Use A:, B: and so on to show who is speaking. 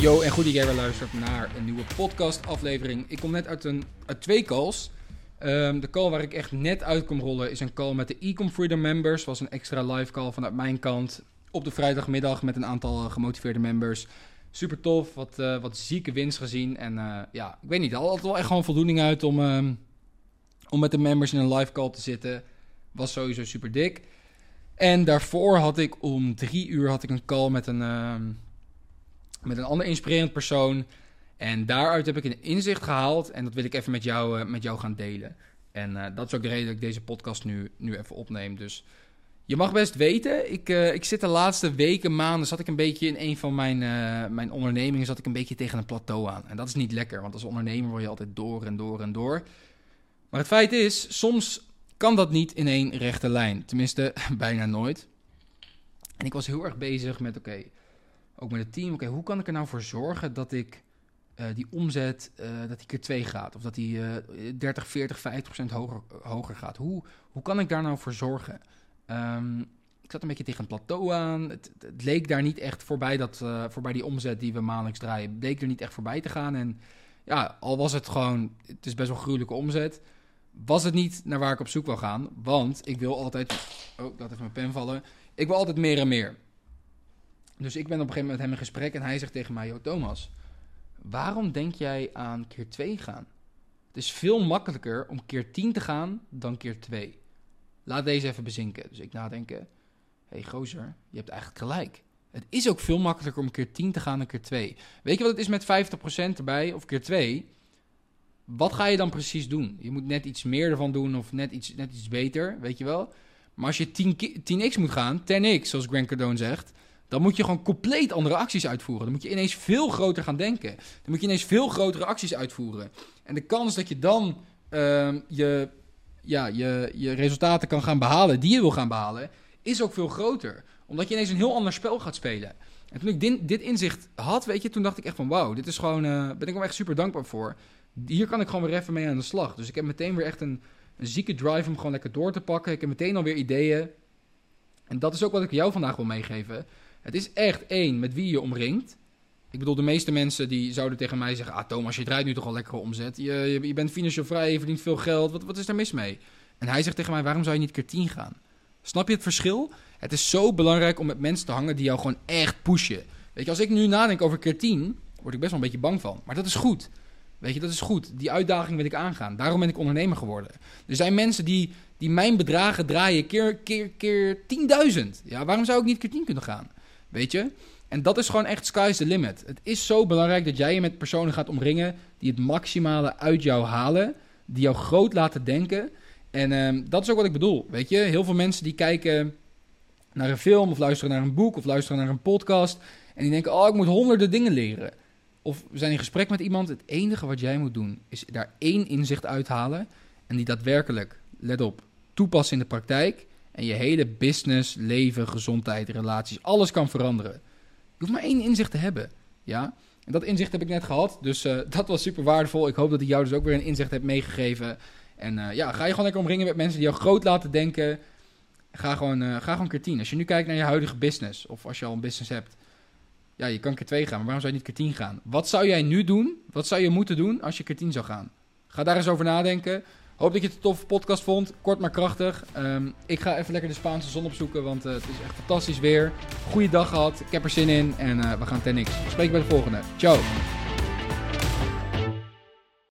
A: Yo, en goed dat jij weer naar een nieuwe podcast aflevering. Ik kom net uit, een, uit twee calls. Ehm, de call waar ik echt net uit kom rollen is een call met de Ecom Freedom members. was een extra live call vanuit mijn kant op de vrijdagmiddag met een aantal eh, gemotiveerde members. Super tof, wat, eh, wat zieke winst gezien. En eh, ja, ik weet niet, altijd wel echt gewoon voldoening uit om, ehm, om met de members in een live call te zitten. Was sowieso super dik. En daarvoor had ik om drie uur had ik een call met een, ehm, met een ander inspirerend persoon. En daaruit heb ik een inzicht gehaald. En dat wil ik even met jou, eh, met jou gaan delen. En eh, dat is ook de reden dat ik deze podcast nu, nu even opneem. Dus je mag best weten, ik, eh, ik zit de laatste weken, maanden, zat ik een beetje in een van mijn, mijn ondernemingen, zat ik een beetje tegen een plateau aan. En dat is niet lekker, want als ondernemer word je altijd door en door en door. Maar het feit is, soms kan dat niet in één rechte lijn. Tenminste, bijna nooit. En ik was heel erg bezig met, oké, ook met het team, oké, hoe kan ik er nou voor zorgen dat ik eh, die omzet, eh, dat die keer 2 gaat? Of dat die eh 30, 40, 50 procent hoger, hoger gaat? Hoe, hoe kan ik daar nou voor zorgen? Ehm, ik zat een beetje tegen een plateau aan. Het, leek daar niet echt voorbij, dat, eh, voorbij die omzet die we maandelijks draaien. Het leek er niet echt voorbij te gaan. En ja, al was het gewoon, het is best wel gruwelijke omzet. Was het niet naar waar ik op zoek wil gaan. Want ik wil altijd, oh, laat even mijn pen vallen. Ik wil altijd meer en meer. Dus ik ben op een gegeven moment met hem in gesprek en hij zegt tegen mij: Yo, Thomas, waarom denk jij aan keer 2 gaan? Het is veel makkelijker om keer 10 te gaan dan keer 2. Laat deze even bezinken. Dus ik nadenken: hey, gozer, je hebt eigenlijk gelijk. Het is ook veel makkelijker om keer 10 te gaan dan keer 2. Weet je wat het is met 50% erbij of keer 2? Wat ga je dan precies doen? Je moet net iets meer ervan doen of net iets, net iets beter, weet je wel? Maar als je 10, ki- 10x moet gaan, 10x, zoals Grant Cardone zegt, dan moet je gewoon compleet andere acties uitvoeren. Dan moet je ineens veel groter gaan denken. Dan moet je ineens veel grotere acties uitvoeren. En de kans dat je dan ehm, je, ja, je, je resultaten kan gaan behalen die je wil gaan behalen, is ook veel groter. Omdat je ineens een heel ander spel gaat spelen. En toen ik dit, dit inzicht had, weet je, toen dacht ik echt van wauw, dit is gewoon, eh ben ik wel echt super dankbaar voor. Hier kan ik gewoon weer even mee aan de slag. Dus ik heb meteen weer echt een, een zieke drive om gewoon lekker door te pakken. Ik heb meteen alweer ideeën. En dat is ook wat ik jou vandaag wil meegeven. Het is echt één met wie je omringt. Ik bedoel, de meeste mensen die zouden tegen mij zeggen... Ah, Thomas, je draait nu toch al lekker omzet. Je, je, bent financieel vrij, je verdient veel geld. Wat, wat is daar mis mee? En hij zegt tegen mij, waarom zou je niet keer 10 gaan? Snap je het verschil? Het is zo belangrijk om met mensen te hangen die jou gewoon echt pushen. Weet je, als ik nu nadenk over keer 10, word ik best wel een beetje bang van. Maar dat is goed. Weet je, dat is goed. Die uitdaging wil ik aangaan. Daarom ben ik ondernemer geworden. Er zijn mensen die, die mijn bedragen draaien keer, keer, keer 10.000. Ja, waarom zou ik niet keer 10 kunnen gaan? Weet je? En dat is gewoon echt sky's the limit. Het is zo belangrijk dat jij je met personen gaat omringen die het maximale uit jou halen. Die jou groot laten denken. En ehm, dat is ook wat ik bedoel. Weet je, heel veel mensen die kijken naar een film of luisteren naar een boek of luisteren naar een podcast. En die denken, oh, ik moet honderden dingen leren. Of we zijn in gesprek met iemand. Het enige wat jij moet doen is daar één inzicht uithalen. En die daadwerkelijk, let op, toepassen in de praktijk. En je hele business, leven, gezondheid, relaties, alles kan veranderen. Je hoeft maar één inzicht te hebben. Ja? En dat inzicht heb ik net gehad. Dus eh, dat was super waardevol. Ik hoop dat ik jou dus ook weer een inzicht heb meegegeven. En eh, ja, ga je gewoon lekker omringen met mensen die jou groot laten denken. Ga gewoon, eh, ga gewoon keer 10. Als je nu kijkt naar je huidige business, of als je al een business hebt, ja, je kan keer 2 gaan, maar waarom zou je niet keer 10 gaan? Wat zou jij nu doen? Wat zou je moeten doen als je keer 10 zou gaan? Ga daar eens over nadenken. Hoop dat je het een toffe podcast vond. Kort maar krachtig. Ehm, ik ga even lekker de Spaanse zon opzoeken, want eh, het is echt fantastisch weer. Goeiedag gehad. Ik heb er zin in en eh, we gaan 10x. Spreek bij de volgende. Ciao.